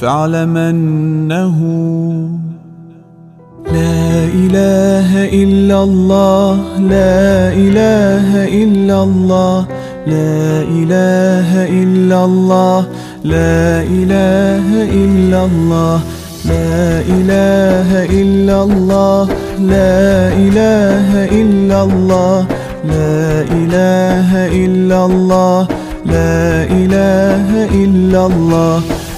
فاعلم أنه لا إله إلا الله لا إله إلا الله لا إله إلا الله لا إله إلا الله لا إله إلا الله لا إله إلا الله لا إله إلا الله لا إله إلا الله.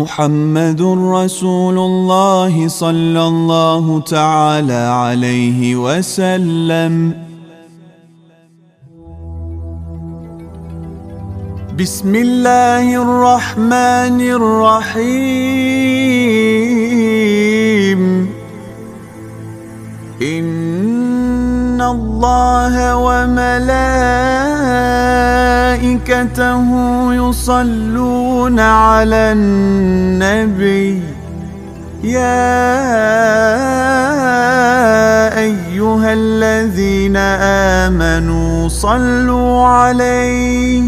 محمد رسول الله صلى الله تعالى عليه وسلم. بسم الله الرحمن الرحيم. الله وملائكته يصلون على النبي يا أيها الذين آمنوا صلوا عليه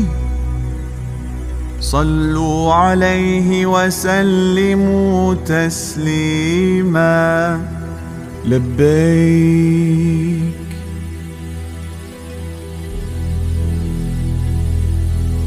صلوا عليه وسلموا تسليما لبيك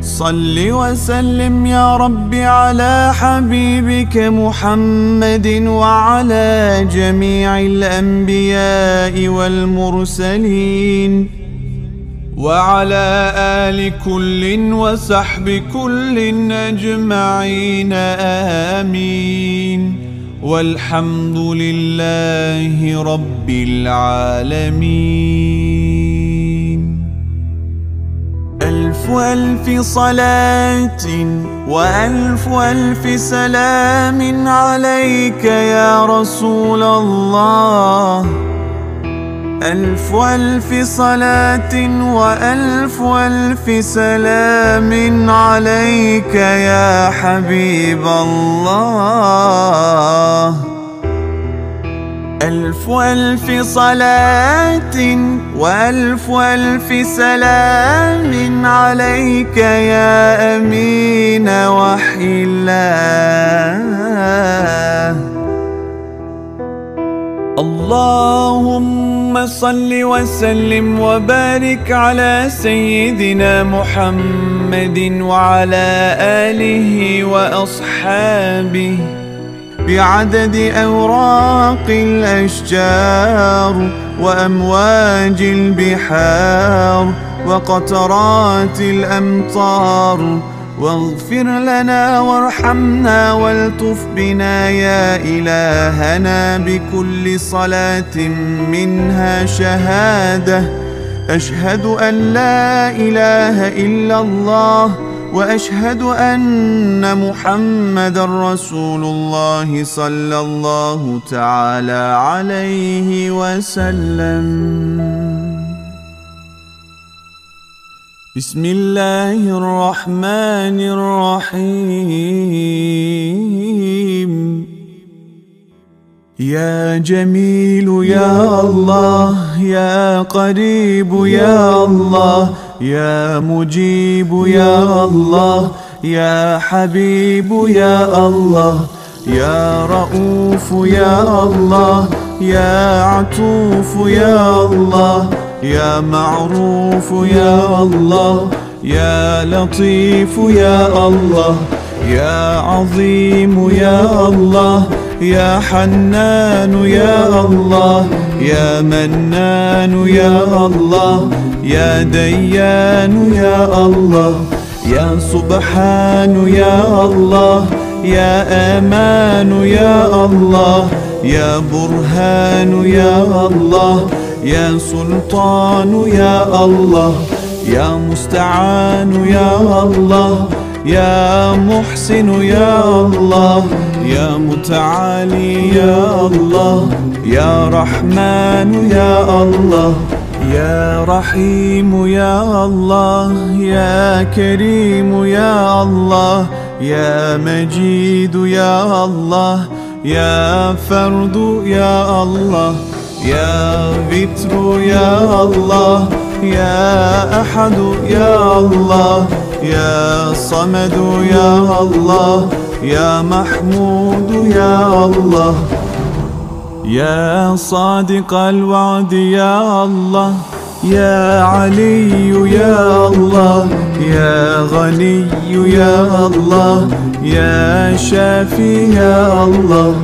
صل وسلم يا رب على حبيبك محمد وعلى جميع الأنبياء والمرسلين وعلى آل كل وسحب كل أجمعين آمين. والحمد لله رب العالمين. ألف صلاة وألف ألف سلام عليك يا رسول الله. ألف ألف صلاة وألف ألف سلام عليك يا حبيب الله. ألف ألف صلاة وألف ألف سلام عليك يا أمين وحي الله. اللهم صل وسلم وبارك على سيدنا محمد وعلى آله وأصحابه. بعدد أوراق الأشجار وأمواج البحار وقطرات الأمطار. واغفر لنا وارحمنا والطف بنا يا إلهنا بكل صلاة منها شهادة. أشهد أن لا إله إلا الله وأشهد أن محمد رسول الله صلى الله تعالى عليه وسلم. بسم الله الرحمن الرحيم. يا جميل يا الله يا قريب يا الله يا مجيب يا الله يا حبيب يا الله يا رؤوف يا الله يا عطوف يا الله يا معروف يا الله يا لطيف يا الله يا عظيم يا الله يا حنان يا الله يا منان يا الله يا ديان يا الله يا سبحان يا الله يا أمان يا الله يا برهان يا الله يا سلطان يا الله يا مستعان يا الله يا محسن يا الله. يا متعالي يا الله يا رحمن يا الله يا رحيم يا الله يا كريم يا الله يا مجيد يا الله يا فرد يا الله يا بتر يا الله يا أحد يا الله يا صمد يا الله. يا محمود يا الله. يا صادق الوعد يا الله. يا علي يا الله. يا غني يا الله. يا شافي يا الله.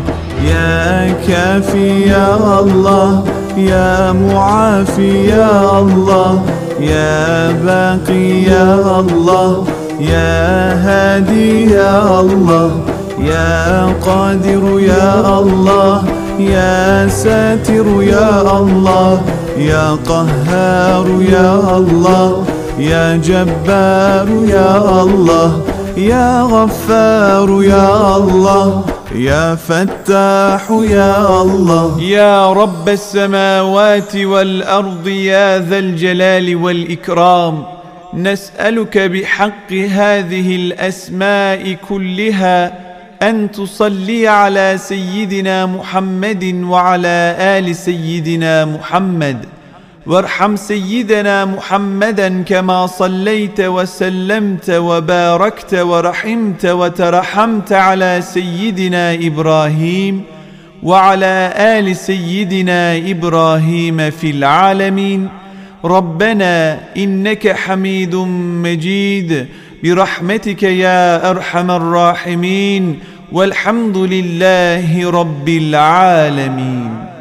يا كافي يا الله. يا معافي يا الله. يا باقي يا الله. يا هادي يا الله يا قادر يا الله يا ساتر يا الله يا قهار يا الله يا جبار يا الله يا غفار يا الله يا فتاح يا الله. يا رب السماوات والأرض يا ذا الجلال والإكرام. نسألك بحق هذه الأسماء كلها أن تصلي على سيدنا محمد وعلى آل سيدنا محمد. وارحم سيدنا محمدا كما صليت وسلمت وباركت ورحمت وترحمت على سيدنا إبراهيم وعلى آل سيدنا إبراهيم في العالمين. ربنا إنك حميد مجيد. برحمتك يا أرحم الراحمين. والحمد لله رب العالمين.